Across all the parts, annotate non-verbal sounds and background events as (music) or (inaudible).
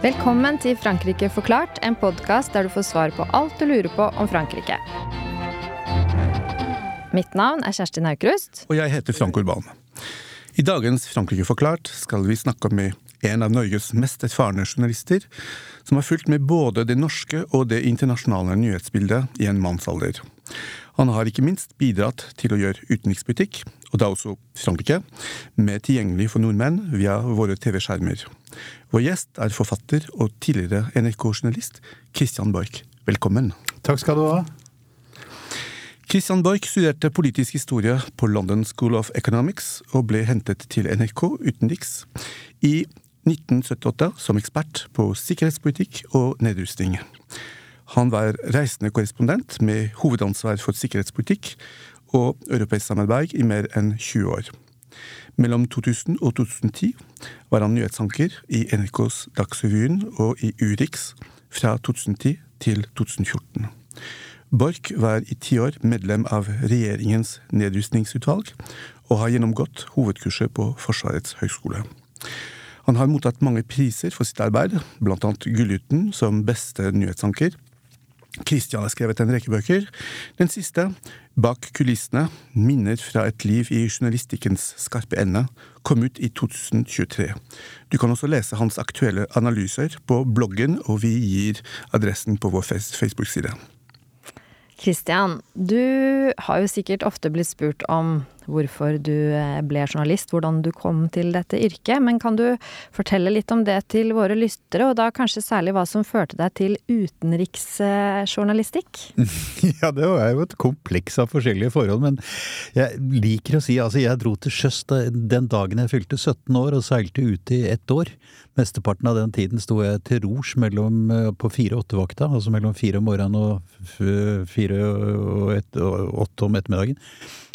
Velkommen til Frankrike forklart, en podkast der du får svar på alt du lurer på om Frankrike. Mitt navn er Kjersti Naukrust. Og jeg heter Frank Urban. I dagens Frankrike forklart skal vi snakke med en av Norges mest erfarne journalister, som har fulgt med både det norske og det internasjonale nyhetsbildet i en mannsalder. Han har ikke minst bidratt til å gjøre utenrikspolitikk, og da også Frankrike, mer tilgjengelig for nordmenn via våre TV-skjermer. Vår gjest er forfatter og tidligere NRK-journalist Christian Borch. Velkommen. Takk skal du ha. Christian Borch studerte politisk historie på London School of Economics og ble hentet til NRK utenriks i 1978 som ekspert på sikkerhetspolitikk og nedrustning. Han var reisende korrespondent med hovedansvar for sikkerhetspolitikk og europeisk samarbeid i mer enn 20 år. Mellom 2000 og 2010 var han nyhetsanker i NRKs Dagsrevyen og i Urix fra 2010 til 2014. Borch var i ti år medlem av regjeringens nedrustningsutvalg, og har gjennomgått hovedkurset på Forsvarets høgskole. Han har mottatt mange priser for sitt arbeid, blant annet Gullruten som beste nyhetsanker, Christian har skrevet en rekke bøker. Den siste, Bak kulissene, minner fra et liv i journalistikkens skarpe ende, kom ut i 2023. Du kan også lese hans aktuelle analyser på bloggen, og vi gir adressen på vår Facebook-side. Kristian, du har jo sikkert ofte blitt spurt om hvorfor du eh, ble journalist, hvordan du kom til dette yrket, men kan du fortelle litt om det til våre lystere, og da kanskje særlig hva som førte deg til utenriksjournalistikk? (laughs) Ja, det er jo et kompleks av forskjellige forhold, men jeg liker å si altså jeg dro til sjøs den dagen jeg fylte 17 år og seilte ute i ett år. Mesteparten av den tiden sto jeg til rors eh, på fire-åtte-vakta, altså mellom fire om morgenen og fire og åtte om ettermiddagen.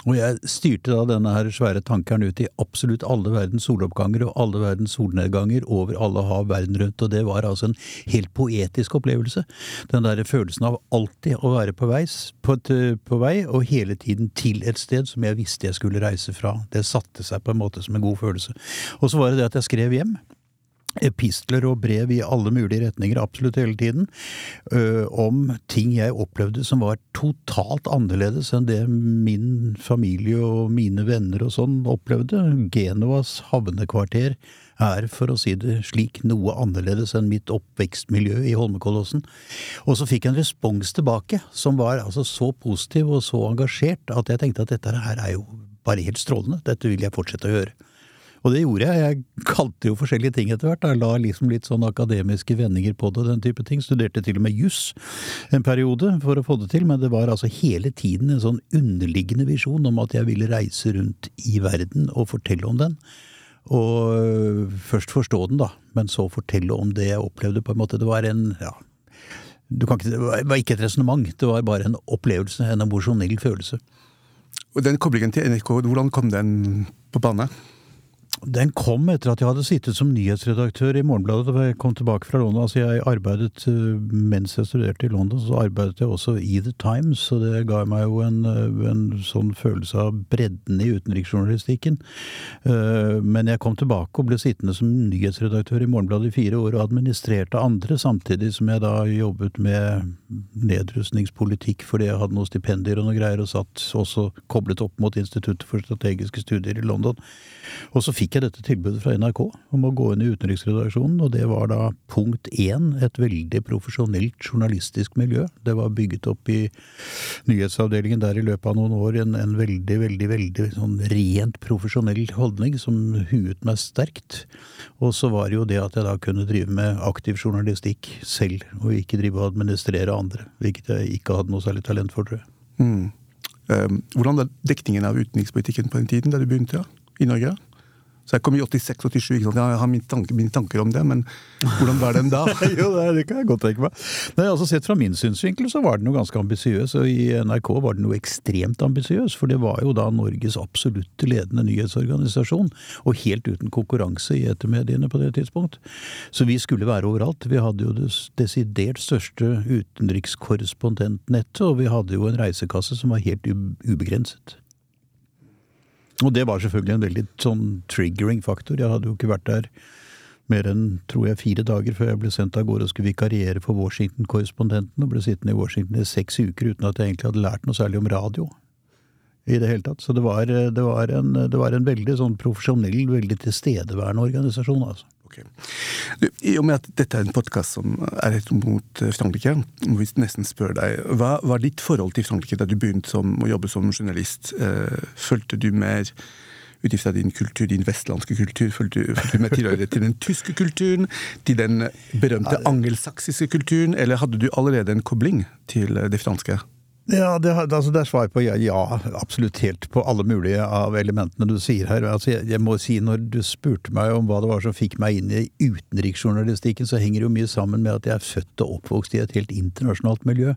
Og jeg styrte da denne her svære tankeren ut i absolutt alle verdens soloppganger og alle verdens solnedganger over alle hav verden rundt, og det var altså en helt poetisk opplevelse. Den derre følelsen av alltid å være på vei, på, på vei, og hele tiden til et sted som jeg visste jeg skulle reise fra. Det satte seg på en måte som en god følelse. Og så var det det at jeg skrev hjem epistler og brev i alle mulige retninger absolutt hele tiden, øh, om ting jeg opplevde som var totalt annerledes enn det min familie og mine venner og sånn opplevde. Genovas havnekvarter er, for å si det slik, noe annerledes enn mitt oppvekstmiljø i Holmenkollåsen. Og så fikk jeg en respons tilbake som var altså så positiv og så engasjert at jeg tenkte at dette her er jo bare helt strålende, dette vil jeg fortsette å gjøre. Og det gjorde jeg. Jeg kalte jo forskjellige ting etter hvert. Jeg la liksom litt sånn akademiske vendinger på det og den type ting. Studerte til og med juss en periode for å få det til, men det var altså hele tiden en sånn underliggende visjon om at jeg ville reise rundt i verden og fortelle om den. Og øh, først forstå den, da, men så fortelle om det jeg opplevde, på en måte. Det var en ja, ikke, det var ikke et resonnement, det var bare en opplevelse, en emosjonell følelse. Og Den koblingen til NRK, hvordan kom den på bane? Den kom etter at jeg hadde sittet som nyhetsredaktør i Morgenbladet da jeg kom tilbake fra London. Altså jeg arbeidet eh, Mens jeg studerte i London, så arbeidet jeg også i The Times, og det ga meg jo en, eh, en sånn følelse av bredden i utenriksjournalistikken. Eh, men jeg kom tilbake og ble sittende som nyhetsredaktør i Morgenbladet i fire år og administrerte andre, samtidig som jeg da jobbet med nedrustningspolitikk fordi jeg hadde noen stipendier og noe greier, og satt også koblet opp mot Instituttet for strategiske studier i London. Og så fikk jeg dette tilbudet fra NRK om å gå inn i utenriksredaksjonen, og det var da punkt én et veldig profesjonelt journalistisk miljø. Det var bygget opp i nyhetsavdelingen der i løpet av noen år en, en veldig, veldig, veldig sånn rent profesjonell holdning som huet meg sterkt. Og så var det jo det at jeg da kunne drive med aktiv journalistikk selv, og ikke drive og administrere andre, hvilket jeg ikke hadde noe særlig talent for, tror jeg. Mm. Um, hvordan var dekningen av utenrikspolitikken på den tiden da du begynte ja, i Norge? Så jeg kom i 86-87, jeg har mine tanker, mine tanker, om det, men hvordan var den da? (laughs) (laughs) jo, det kan jeg godt tenke meg. Nei, altså Sett fra min synsvinkel så var den jo ganske ambisiøs, og i NRK var den jo ekstremt ambisiøs. For det var jo da Norges absolutt ledende nyhetsorganisasjon, og helt uten konkurranse i ettermediene på det tidspunkt. Så vi skulle være overalt. Vi hadde jo det desidert største utenrikskorrespondentnettet, og vi hadde jo en reisekasse som var helt ubegrenset. Og det var selvfølgelig en veldig sånn triggering faktor. Jeg hadde jo ikke vært der mer enn, tror jeg, fire dager før jeg ble sendt av gårde og skulle vikariere for Washington-korrespondenten, og ble sittende i Washington i seks uker uten at jeg egentlig hadde lært noe særlig om radio. I det hele tatt. Så det var, det var, en, det var en, veldig sånn profesjonell, veldig tilstedeværende organisasjon, altså. Okay. I og med at dette er en podkast som er rettet mot Frankrike, må vi nesten spørre deg, hva var ditt forhold til Frankrike da du begynte som, å jobbe som journalist? Eh, følte du mer ut ifra din kultur, din vestlandske kultur, følte du, følte du med tilhørighet til den tyske kulturen, til den berømte angelsaksiske kulturen, eller hadde du allerede en kobling til det franske? Ja, det, altså det er svar på ja, ja, absolutt helt på alle mulige av elementene du sier her. Altså jeg, jeg, må si Når du spurte meg om hva det var som fikk meg inn i utenriksjournalistikken, så henger det jo mye sammen med at jeg er født og oppvokst i et helt internasjonalt miljø.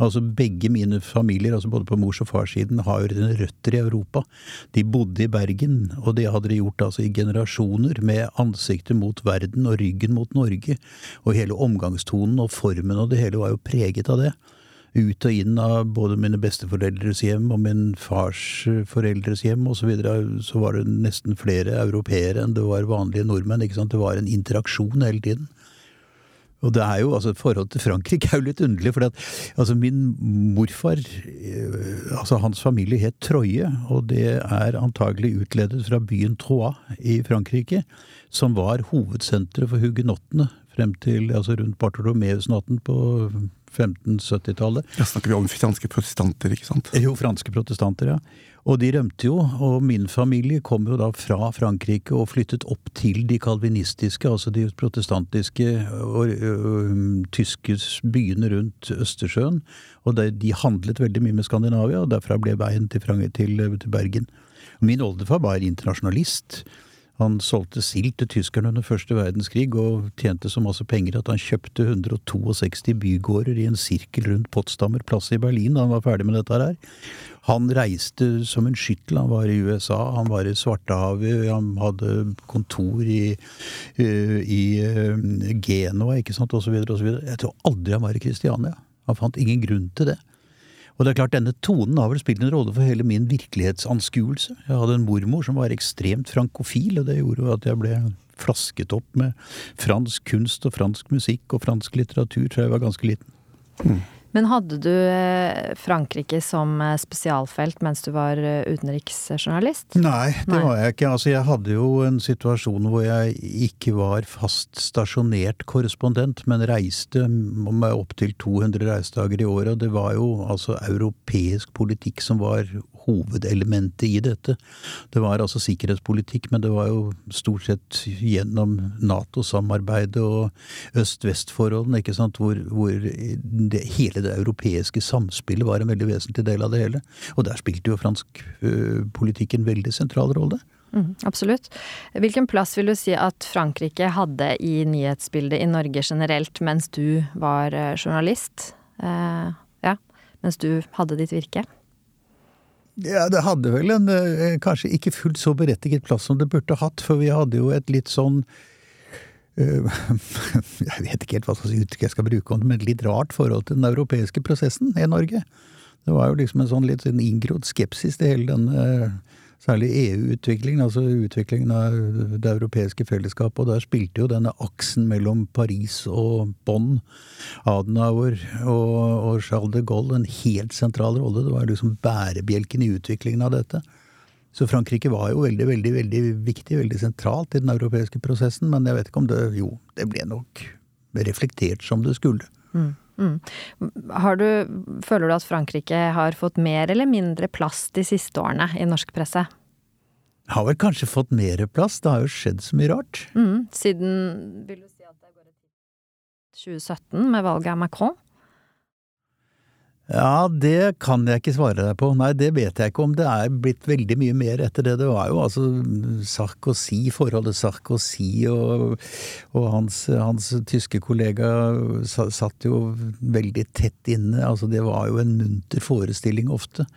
Altså Begge mine familier, altså både på mors- og farssiden, har jo røtter i Europa. De bodde i Bergen, og det hadde de gjort altså i generasjoner, med ansiktet mot verden og ryggen mot Norge. Og hele omgangstonen og formen og det hele var jo preget av det ut og inn av både mine besteforeldres hjem og min fars eh, foreldres hjem osv., så, videre, så var det nesten flere europeere enn det var vanlige nordmenn. ikke sant? Det var en interaksjon hele tiden. Og det er jo, altså Forholdet til Frankrike er jo litt underlig, for altså min morfar eh, altså Hans familie het Troye, og det er antagelig utledet fra byen Troyes i Frankrike, som var hovedsenteret for hugenottene frem til altså rundt Bartolomeus-natten på 1570-tallet. Da snakker vi om franske protestanter, ikke sant? Jo, franske protestanter, ja. Og de rømte jo, og min familie kom jo da fra Frankrike og flyttet opp til de kalvinistiske, altså de protestantiske og, tyske byene rundt Østersjøen. Og de, de, handlet veldig mye med Skandinavia, og derfra ble veien til, til, til Bergen. Min oldefar var internasjonalist. Han solgte sild til tyskerne under første verdenskrig og tjente så masse penger at han kjøpte 162 bygårder i en sirkel rundt Potsdamer plass i Berlin da han var ferdig med dette her. Han reiste som en skyttel. Han var i USA, han var i Svartehavet, han hadde kontor i, eh, i Genoa, Genua, ikke sant, osv., osv. Jeg tror aldri han var i Kristiania. Han fant ingen grunn til det. Og det er klart, denne tonen har vel spilt en rolle for hele min virkelighetsanskuelse. Jeg hadde en mormor som var ekstremt frankofil, og det gjorde jo at jeg ble flasket opp med fransk kunst og fransk musikk og fransk litteratur fra jeg var ganske liten. Mm. Men hadde du eh, Frankrike som eh, spesialfelt mens du var eh, utenriksjournalist? Nei, det Nei. var jeg ikke. Altså, jeg hadde jo en situasjon hvor jeg ikke var fast stasjonert korrespondent, men reiste med opptil 200 reisedager i året. Og det var jo altså europeisk politikk som var hovedelementet i dette. Det var altså sikkerhetspolitikk, men det var jo stort sett gjennom Nato-samarbeidet og øst-vest-forholdene, ikke sant, hvor, hvor det, hele det europeiske samspillet var en veldig vesentlig del av det hele. Og der spilte jo fransk uh, politikk en veldig sentral rolle. Mm, absolutt. Hvilken plass vil du si at Frankrike hadde i nyhetsbildet i Norge generelt mens du var journalist? Eh, ja, mens du hadde ditt virke? Ja, det hadde vel en eh, kanskje ikke fullt så berettiget plass som det burde hatt, for vi hadde jo et litt sånn uh, (laughs) Jeg vet ikke helt hva slags uttrykk jeg skal bruke om det, men et litt rart forhold til den europeiske prosessen i Norge. Det var jo liksom en sånn litt sånn inngrodd skepsis til hele denne særlig EU-utviklingen, altså utviklingen av det europeiske fellesskapet. Og der spilte jo denne aksen mellom Paris og Bonn, Adenauer og, og Charles de Gaulle en helt sentral rolle. Det var liksom bærebjelken i utviklingen av dette. Så Frankrike var jo veldig, veldig veldig viktig, veldig sentralt i den europeiske prosessen, men jeg vet ikke om det Jo, det ble nok reflektert som det skulle. Mm. Mm. Du, føler du at Frankrike har fått mer eller mindre plass de siste årene i norsk presse? Har vel kanskje fått mer plass, det har jo skjedd så mye rart. Mm. Siden vil du si at det går et 2017 med valget av Macron? Ja, det kan jeg ikke svare deg på. Nei, det vet jeg ikke om. Det er blitt veldig mye mer etter det. Det var jo altså Sarkozy, forholdet Sarkozy og, og hans, hans, tyske kollega satt jo veldig tett inne. Altså, det var jo en munter forestilling ofte.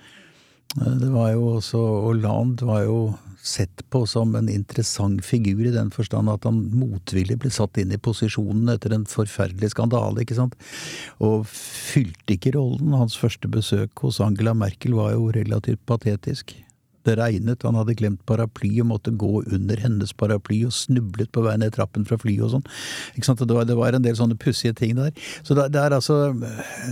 Det var jo også Hollande var jo sett på som en interessant figur i den forstand at han motvillig ble satt inn i posisjonen etter en forferdelig skandale, ikke sant, og fylte ikke rollen. Hans første besøk hos Angela Merkel var jo relativt patetisk. Det regnet, han hadde glemt paraply og måtte gå under hennes paraply og snublet på vei ned trappen fra flyet og sånn. Ikke sant? Det var, det var en del sånne pussige ting der. Så det, det, er altså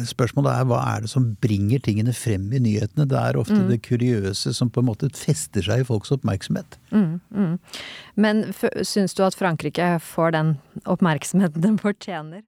Spørsmålet er hva er det som bringer tingene frem i nyhetene? Det er ofte mm. det kuriøse som på en måte fester seg i folks oppmerksomhet. Mm, mm. Men syns du at Frankrike får den oppmerksomheten den fortjener?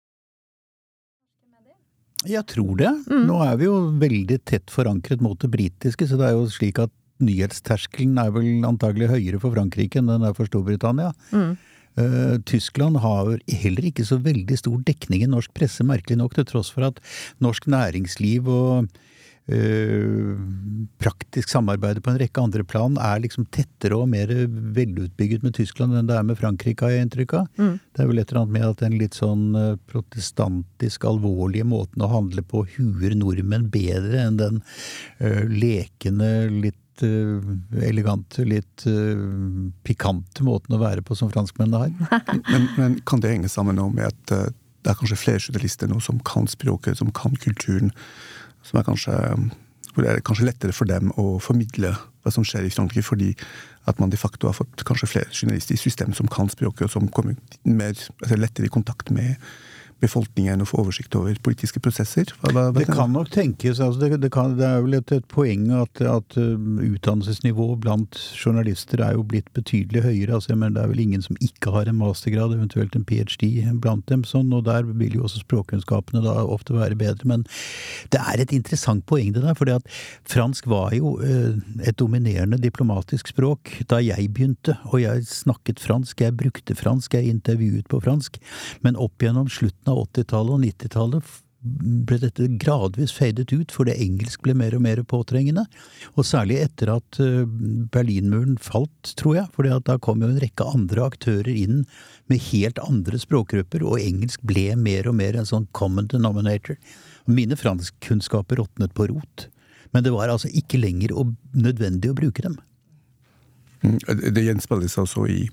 Jeg tror det. Mm. Nå er vi jo veldig tett forankret mot det britiske, så det er jo slik at nyhetsterskelen er vel antagelig høyere for Frankrike enn den er for Storbritannia. Mm. Uh, Tyskland har heller ikke så veldig stor dekning i norsk presse, merkelig nok, til tross for at norsk næringsliv og uh, praktisk samarbeid på en rekke andre plan er liksom tettere og mer velutbygget med Tyskland enn det er med Frankrike, har jeg inntrykk av. Mm. Det er vel et eller annet med at den litt sånn uh, protestantisk alvorlige måten å handle på huer nordmenn bedre enn den lekende, litt litt uh, elegante, litt uh, pikante måten å være på som franskmennene har. (laughs) men, men, kan det henge sammen med at uh, det er kanskje flere journalister nå som kan språket, som kan kulturen, som er kanskje hvor det er kanskje lettere for dem å formidle hva som skjer i Frankrike, fordi at man de facto har fått kanskje flere journalister i systemet som kan språket, og som kommer mer, altså lettere i kontakt med befolkningen å få oversikt over politiske prosesser? Hva, hva, det kan nok tenkes. Altså det, det, kan, det, er vel et, et poeng at, at uh, utdannelsesnivået blant journalister er jo blitt betydelig høyere. Altså, men det er vel ingen som ikke har en mastergrad, eventuelt en ph.d. blant dem. Sånn, og der vil jo også språkkunnskapene da ofte være bedre. Men det er et interessant poeng det der, fordi at fransk var jo uh, et dominerende diplomatisk språk da jeg begynte, og jeg snakket fransk, jeg brukte fransk, jeg intervjuet på fransk. Men opp gjennom slutten av av 80-tallet og 90-tallet ble dette gradvis fadet ut fordi engelsk ble mer og mer påtrengende. Og særlig etter at eh, Berlinmuren falt, tror jeg, for da kom jo en rekke andre aktører inn med helt andre språkgrupper, og engelsk ble mer og mer en sånn common denominator. Mine franskkunnskaper råtnet på rot, men det var altså ikke lenger nødvendig å bruke dem. Mm, det gjenspeiles altså i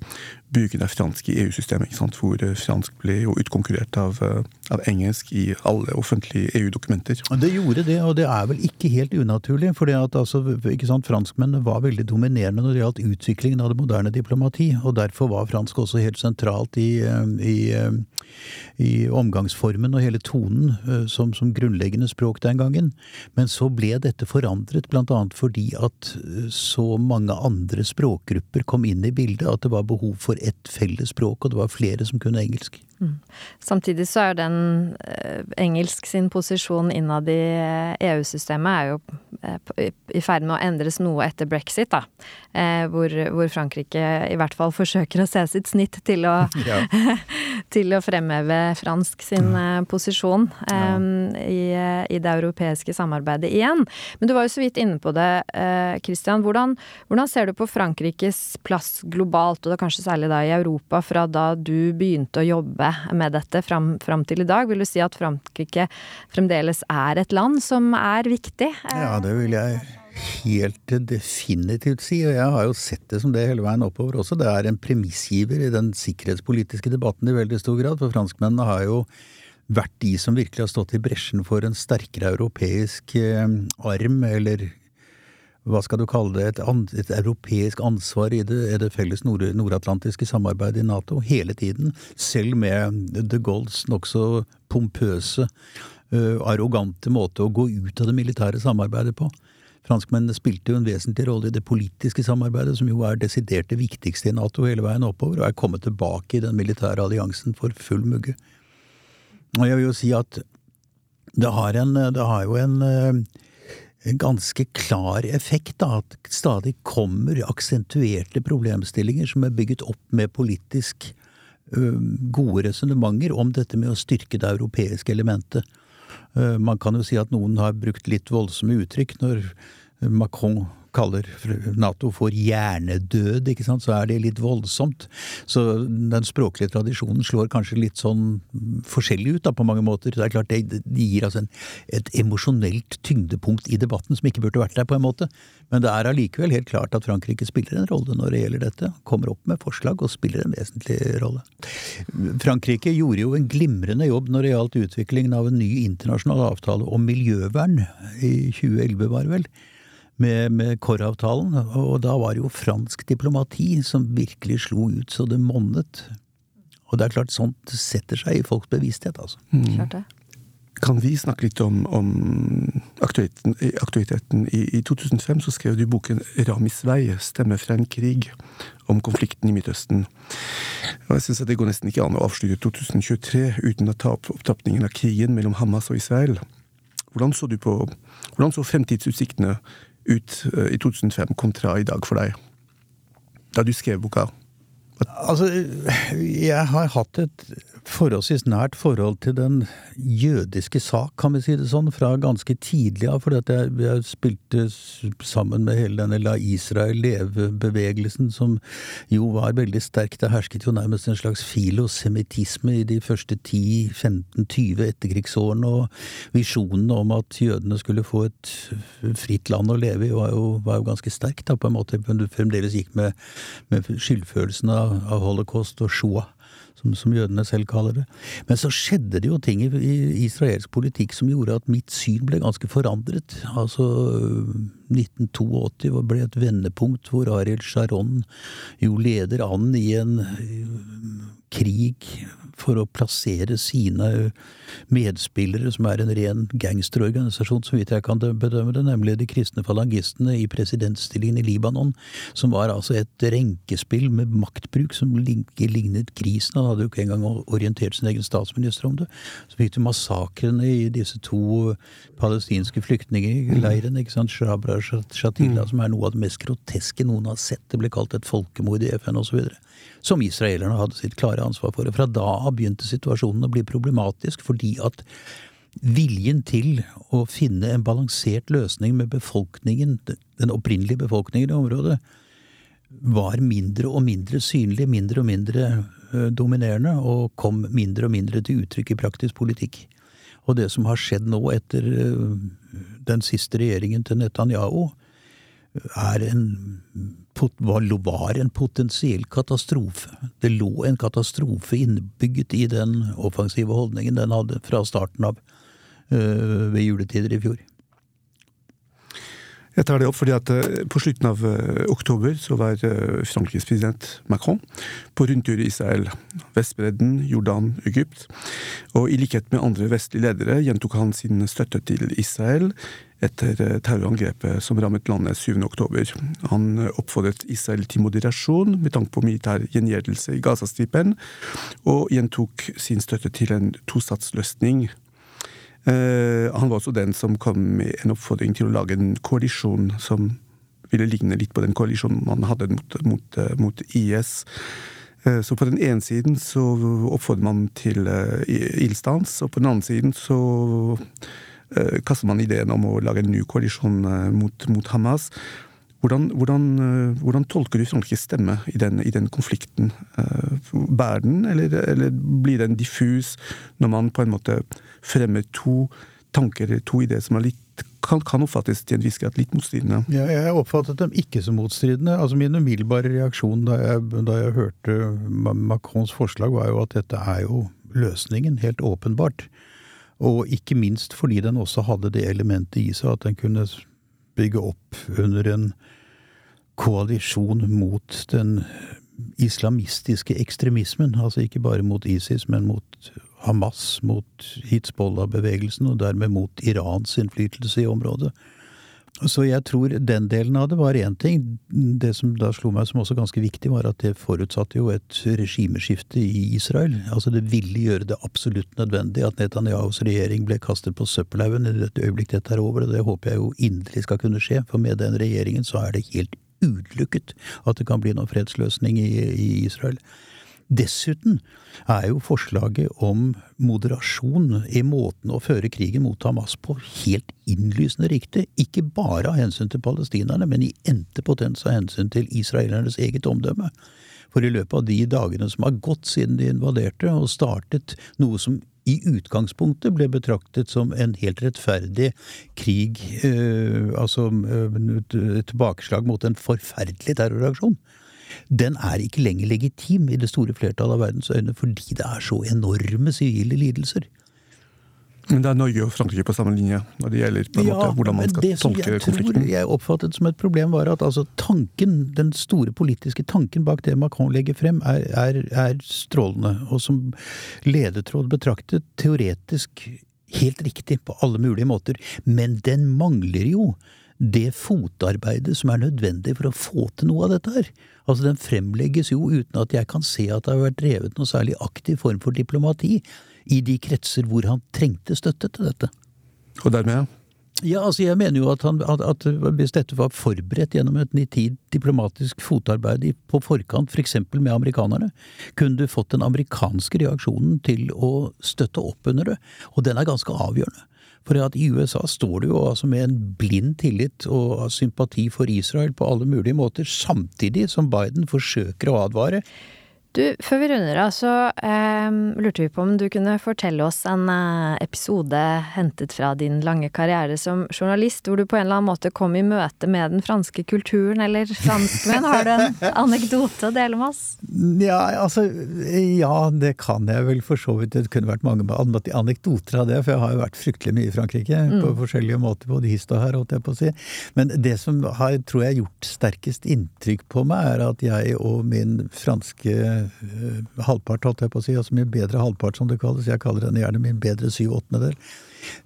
bruken av fransk i EU-systemet, hvor eh, fransk ble jo utkonkurrert av, eh, av engelsk i alle offentlige EU-dokumenter. Det gjorde det, og det er vel ikke helt unaturlig. For altså, franskmennene var veldig dominerende når det gjaldt utviklingen av det moderne diplomati. Og derfor var fransk også helt sentralt i, eh, i, i omgangsformen og hele tonen som, som, grunnleggende språk den gangen. Men så ble dette forandret, annet fordi at så mange andre språkgrupper kom inn i bildet, at det var behov for ett felles språk, og det var flere som kunne engelsk. Mm. Samtidig så er jo den eh, engelsk sin posisjon innad i EU-systemet eh, e er jo eh, i ferd med å endres noe etter brexit, da. Hvor, hvor, Frankrike i hvert fall forsøker å se sitt snitt til å, (laughs) (laughs) ja. til å fremheve fransk sin mm. posisjon ja. i, i, det europeiske samarbeidet igjen. Men du var jo så vidt inne på det, Christian. Hvordan, hvordan ser du på Frankrikes plass globalt, og da kanskje særlig da i Europa, fra da du begynte å jobbe med dette fram, fram, til i dag? Vil du si at Frankrike fremdeles er et land som er viktig? Ja, det vil jeg helt definitivt si, og jeg har jo sett det som det hele veien oppover også. Det er en premissgiver i den sikkerhetspolitiske debatten i veldig stor grad, for franskmennene har jo vært de som virkelig har stått i bresjen for en sterkere europeisk eh, arm, eller hva skal du kalle det, et, et europeisk ansvar i det, det felles nord nordatlantiske samarbeidet i Nato hele tiden, selv med de Gaulles nokså pompøse, uh, arrogante måte å gå ut av det militære samarbeidet på. Franskmennene spilte jo en vesentlig rolle i det politiske samarbeidet, som jo er desidert det viktigste i Nato hele veien oppover, og er kommet tilbake i den militære alliansen for full mugge. Og jeg vil jo si at det har, en, det har jo en uh, en ganske klar effekt, da, at stadig kommer aksentuerte problemstillinger som er bygget opp med politisk gode resonnementer om dette med å styrke det europeiske elementet. Man kan jo si at noen har brukt litt voldsomme uttrykk når Macron kaller Nato for hjernedød, ikke sant, så er det litt voldsomt. Så den språklige tradisjonen slår kanskje litt sånn forskjellig ut da, på mange måter. Det er klart det, gir altså en, et emosjonelt tyngdepunkt i debatten som ikke burde vært der, på en måte. Men det er allikevel helt klart at Frankrike spiller en rolle når det gjelder dette. Kommer opp med forslag og spiller en vesentlig rolle. Frankrike gjorde jo en glimrende jobb når det gjaldt utviklingen av en ny internasjonal avtale om miljøvern i 2011, var det vel med, med Korr-avtalen. Og da var det jo fransk diplomati som virkelig slo ut så det monnet. Og det er klart, sånt setter seg i folks bevissthet, altså. Mm. Kan vi snakke litt om, om aktualiteten, aktualiteten? I, I 2005 så skrev du boken 'Ramis vei stemme fra en krig', om konflikten i Midtøsten. Og jeg synes at Det går nesten ikke an å avslutte 2023 uten å ta opp opptrappingen av krigen mellom Hamas og Israel. Hvordan så, du på, hvordan så fremtidsutsiktene ut i 2005 kontra i dag for deg, da du skrev boka? Altså, jeg har hatt et forholdsvis nært forhold til den jødiske sak, kan vi si det sånn, fra ganske tidlig av. For jeg, jeg, spilte sammen med hele denne La Israel leve-bevegelsen, som jo var veldig sterk. Det hersket jo nærmest en slags filosemittisme i de første 10-15-20 etterkrigsårene, og visjonen om at jødene skulle få et fritt land å leve i, var jo, var jo ganske sterk, da, på en måte. Men du fremdeles gikk med, med skyldfølelsen av, av holocaust og Shoah som, som, jødene selv kaller det. Men så skjedde det jo ting i, i, israelsk politikk som gjorde at mitt syn ble ganske forandret. Altså 1982 ble et vendepunkt hvor Ariel Sharon jo leder an i en krig for å plassere sine medspillere, som er en ren gangsterorganisasjon, så vidt jeg kan bedømme det, nemlig de kristne falangistene i presidentstillingen i Libanon, som var altså et renkespill med maktbruk som lignet grisen. Han hadde jo ikke engang orientert sin egen statsminister om det. Så fikk du massakrene i disse to palestinske flyktningleirene, ikke sant, Shabra og Shatila, mm. som er noe av det mest groteske noen har sett. Det ble kalt et folkemord i FN osv som israelerne hadde sitt klare ansvar for. Og fra da av begynte situasjonen å bli problematisk, fordi at viljen til å finne en balansert løsning med befolkningen, den opprinnelige befolkningen i området, var mindre og mindre synlig, mindre og mindre dominerende, og kom mindre og mindre til uttrykk i praktisk politikk. Og det som har skjedd nå etter den siste regjeringen til Netanyahu, er en var en potensiell katastrofe. Det lå en katastrofe innebygget i den offensive holdningen den hadde fra starten av øh, ved juletider i fjor. Jeg tar det opp fordi at øh, På slutten av øh, oktober så var Frankrikes president Macron på rundtur i Israel, Vestbredden, Jordan, Egypt. Og I likhet med andre vestlige ledere gjentok han sin støtte til Israel etter eh, terrorangrepet som rammet landet 7. oktober. Han eh, oppfordret Israel til moderasjon med tanke på militær gjengjeldelse i Gazastripen, og gjentok sin støtte til en tostatsløsning. Eh, han var også den som kom med en oppfordring til å lage en koalisjon som ville ligne litt på den koalisjonen man hadde mot, mot, mot IS. Så på den ene siden så oppfordrer man til ildstans, og på den andre siden så Eh, kaster man ideen om å lage en ny koalisjon eh, mot, mot Hamas. Hvordan, hvordan, eh, hvordan, tolker du Frankrikes stemme i den, i den konflikten? Bærer den, eller, eller, blir den diffus når man på en måte fremmer to tanker, to ideer som er litt kan, kan oppfattes til en viss grad litt motstridende? Ja, jeg oppfattet dem ikke som motstridende. Altså Min umiddelbare reaksjon da jeg, da jeg hørte Macrons forslag, var jo at dette er jo løsningen, helt åpenbart. Og ikke minst fordi den også hadde det elementet i seg at den kunne bygge opp under en koalisjon mot den islamistiske ekstremismen. Altså ikke bare mot ISIS, men mot Hamas, mot Hizbollah-bevegelsen, og dermed mot Irans innflytelse i området. Så jeg tror den delen av det var én ting. Det som da slo meg som også ganske viktig, var at det forutsatte jo et regimeskifte i Israel. Altså det ville gjøre det absolutt nødvendig at Netanyahus regjering ble kastet på søppelhaugen i dette øyeblikk dette er over, og det håper jeg jo inderlig skal kunne skje. For med den regjeringen så er det helt utelukket at det kan bli noen fredsløsning i, i Israel. Dessuten er jo forslaget om moderasjon i måten å føre krigen mot Hamas på helt innlysende riktig, ikke bare av hensyn til palestinerne, men i endte potens av hensyn til israelernes eget omdømme. For i løpet av de dagene som har gått siden de invaderte og startet noe som i utgangspunktet ble betraktet som en helt rettferdig krig, øh, altså øh, tilbakeslag mot en forferdelig terroraksjon, den er ikke lenger legitim i det store flertallet av verdens øyne fordi det er så enorme sivile lidelser. Men det er Norge og Frankrike på samme linje når det gjelder ja, måte, hvordan man skal det som tolke jeg konflikten? jeg oppfattet som et problem, var at altså, tanken, den store politiske tanken bak det Macron legger frem, er, er, er strålende. Og som ledetråd betraktet teoretisk helt riktig på alle mulige måter. Men den mangler jo det fotarbeidet som er nødvendig for å få til noe av dette her. Altså Den fremlegges jo uten at jeg kan se at det har vært drevet noe særlig aktiv form for diplomati i de kretser hvor han trengte støtte til dette. Og dermed Ja, altså jeg mener jo at, han, at, at hvis dette var forberedt gjennom et nitid diplomatisk fotarbeid på forkant, f.eks. For med amerikanerne, kunne du fått den amerikanske reaksjonen til å støtte opp under det. Og den er ganske avgjørende. For i USA står du jo altså med en blind tillit og sympati for Israel på alle mulige måter, samtidig som Biden forsøker å advare. Du, før vi runder av, så eh, lurte vi på om du kunne fortelle oss en eh, episode hentet fra din lange karriere som journalist, hvor du på en eller annen måte kom i møte med den franske kulturen, eller franskmenn. Har du en anekdote å dele med oss? Ja, altså Ja, det kan jeg vel for så vidt. Det kunne vært mange anekdoter av det, for jeg har jo vært fryktelig mye i Frankrike på forskjellige måter, både hist og her, holdt jeg på å si. Men det som har, tror jeg, gjort sterkest inntrykk på meg, er at jeg og min franske halvpart, holdt jeg på å si, altså min bedre halvpart som det kalles, jeg kaller henne gjerne min bedre syv åttendedel,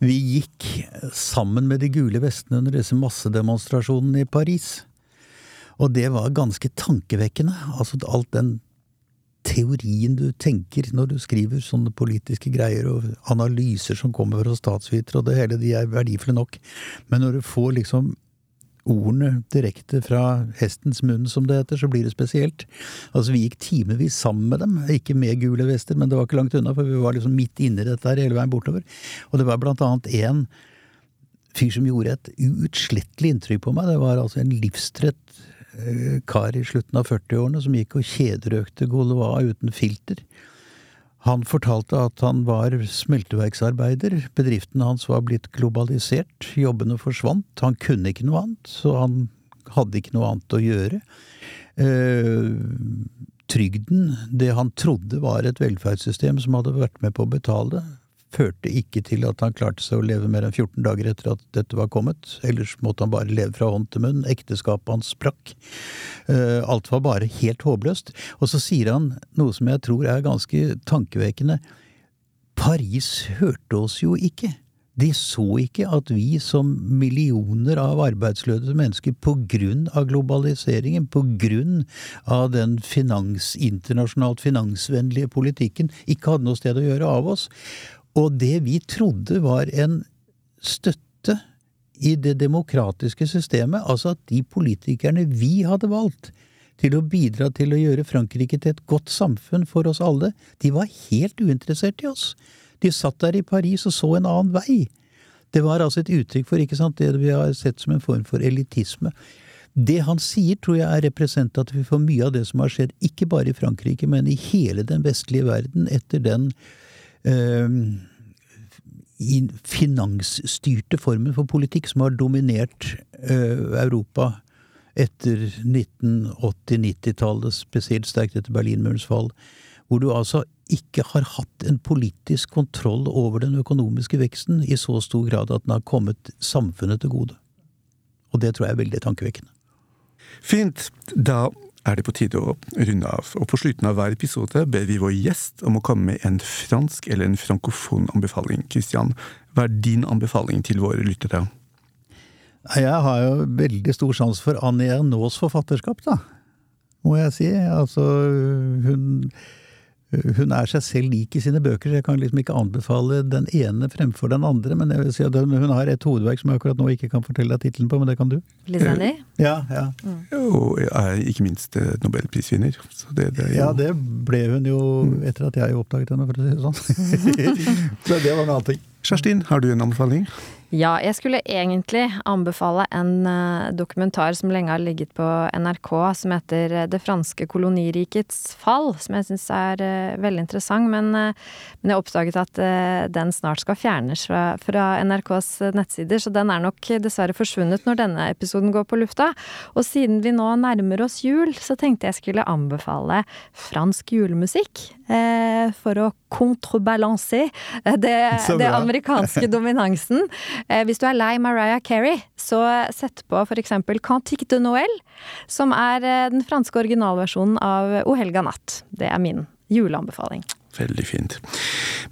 vi gikk sammen med de gule vestene under disse massedemonstrasjonene i Paris. Og det var ganske tankevekkende. Altså alt den teorien du tenker når du skriver sånne politiske greier, og analyser som kommer fra statsvitere, og det hele, de er verdifulle nok. Men når du får liksom ordene direkte fra hestens munn, som det heter, så blir det spesielt. Altså, vi gikk timevis sammen med dem, ikke med gule vester, men det var ikke langt unna, for vi var liksom midt inni dette her hele veien bortover. Og det var blant annet en fyr som gjorde et uutslettelig inntrykk på meg. Det var altså en livstrett eh, kar i slutten av 40-årene som gikk og kjederøkte Gaulois uten filter. Han fortalte at han var smelteverksarbeider, bedriften hans var blitt globalisert, jobbene forsvant, han kunne ikke noe annet, så han hadde ikke noe annet å gjøre. Eh, trygden, det han trodde var et velferdssystem som hadde vært med på å betale, førte ikke til at han klarte seg å leve mer enn 14 dager etter at dette var kommet. Ellers måtte han bare leve fra hånd til munn. Ekteskapet hans sprakk. Eh, Alt var bare helt håpløst. Og så sier han noe som jeg tror er ganske tankevekkende. Paris hørte oss jo ikke. De så ikke at vi som millioner av arbeidsløse mennesker på grunn av globaliseringen, på grunn av den finans, internasjonalt finansvennlige politikken, ikke hadde noe sted å gjøre av oss. Og det vi trodde var en støtte i det demokratiske systemet, altså at de politikerne vi hadde valgt til å bidra til å gjøre Frankrike til et godt samfunn for oss alle, de var helt uinteressert i oss. De satt der i Paris og så en annen vei. Det var altså et uttrykk for ikke sant, det vi har sett som en form for elitisme. Det han sier, tror jeg er representativt for mye av det som har skjedd, ikke bare i Frankrike, men i hele den vestlige verden etter den i finansstyrte formen for politikk som har dominert eh, Europa etter 1980-90-tallet, spesielt sterkt etter Berlinmurens fall, hvor du altså ikke har hatt en politisk kontroll over den økonomiske veksten i så stor grad at den har kommet samfunnet til gode. Og det tror jeg er veldig tankevekkende. Fint. Da er det på tide å runde av. Og på slutten av hver episode ber vi vår gjest om å komme med en fransk eller en frankofon anbefaling. Christian, hva er din anbefaling til våre lyttere? Jeg har jo veldig stor sans for Annie Ernauds forfatterskap, da. Må jeg si. Altså, hun hun er seg selv lik i sine bøker, så jeg kan liksom ikke anbefale den ene fremfor den andre. Men jeg vil si at hun har et hovedverk som jeg akkurat nå ikke kan fortelle deg tittelen på, men det kan du. Liz Annie? Ja, ja. Og er ikke minst eh, nobelprisvinner. Så det, det er jo ja, det ble hun jo etter at jeg oppdaget henne, for å si det sånn. (laughs) (laughs) så det var en annen ting. Kjerstin, har du en anbefaling? Ja, jeg skulle egentlig anbefale en uh, dokumentar som lenge har ligget på NRK, som heter uh, Det franske kolonirikets fall, som jeg syns er uh, veldig interessant. Men, men jeg oppdaget at den snart skal fjernes fra, fra NRKs nettsider, så den er nok dessverre forsvunnet når denne episoden går på lufta. Og siden vi nå nærmer oss jul, så tenkte jeg skulle anbefale fransk julemusikk. for å contrebalancer det, det amerikanske (laughs) dominansen. Hvis du er lei Mariah Carey, så sett på eksempel Cantique de Noël, som er den franske originalversjonen av O helga natt. Det er min juleanbefaling. Veldig fint.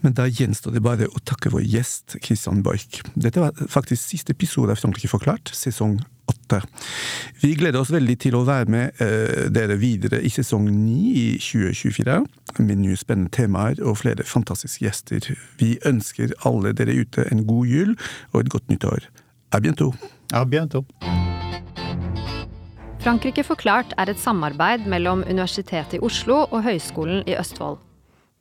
Men da gjenstår det bare å takke vår gjest Christian Borch. Dette var faktisk siste episode av Frankrike forklart, sesong åtte. Vi gleder oss veldig til å være med uh, dere videre i sesong ni i 2024, med nye spennende temaer og flere fantastiske gjester. Vi ønsker alle dere ute en god jul og et godt nyttår. A bientôt! A bientôt! Frankrike forklart er et samarbeid mellom Universitetet i Oslo og Høgskolen i Østfold.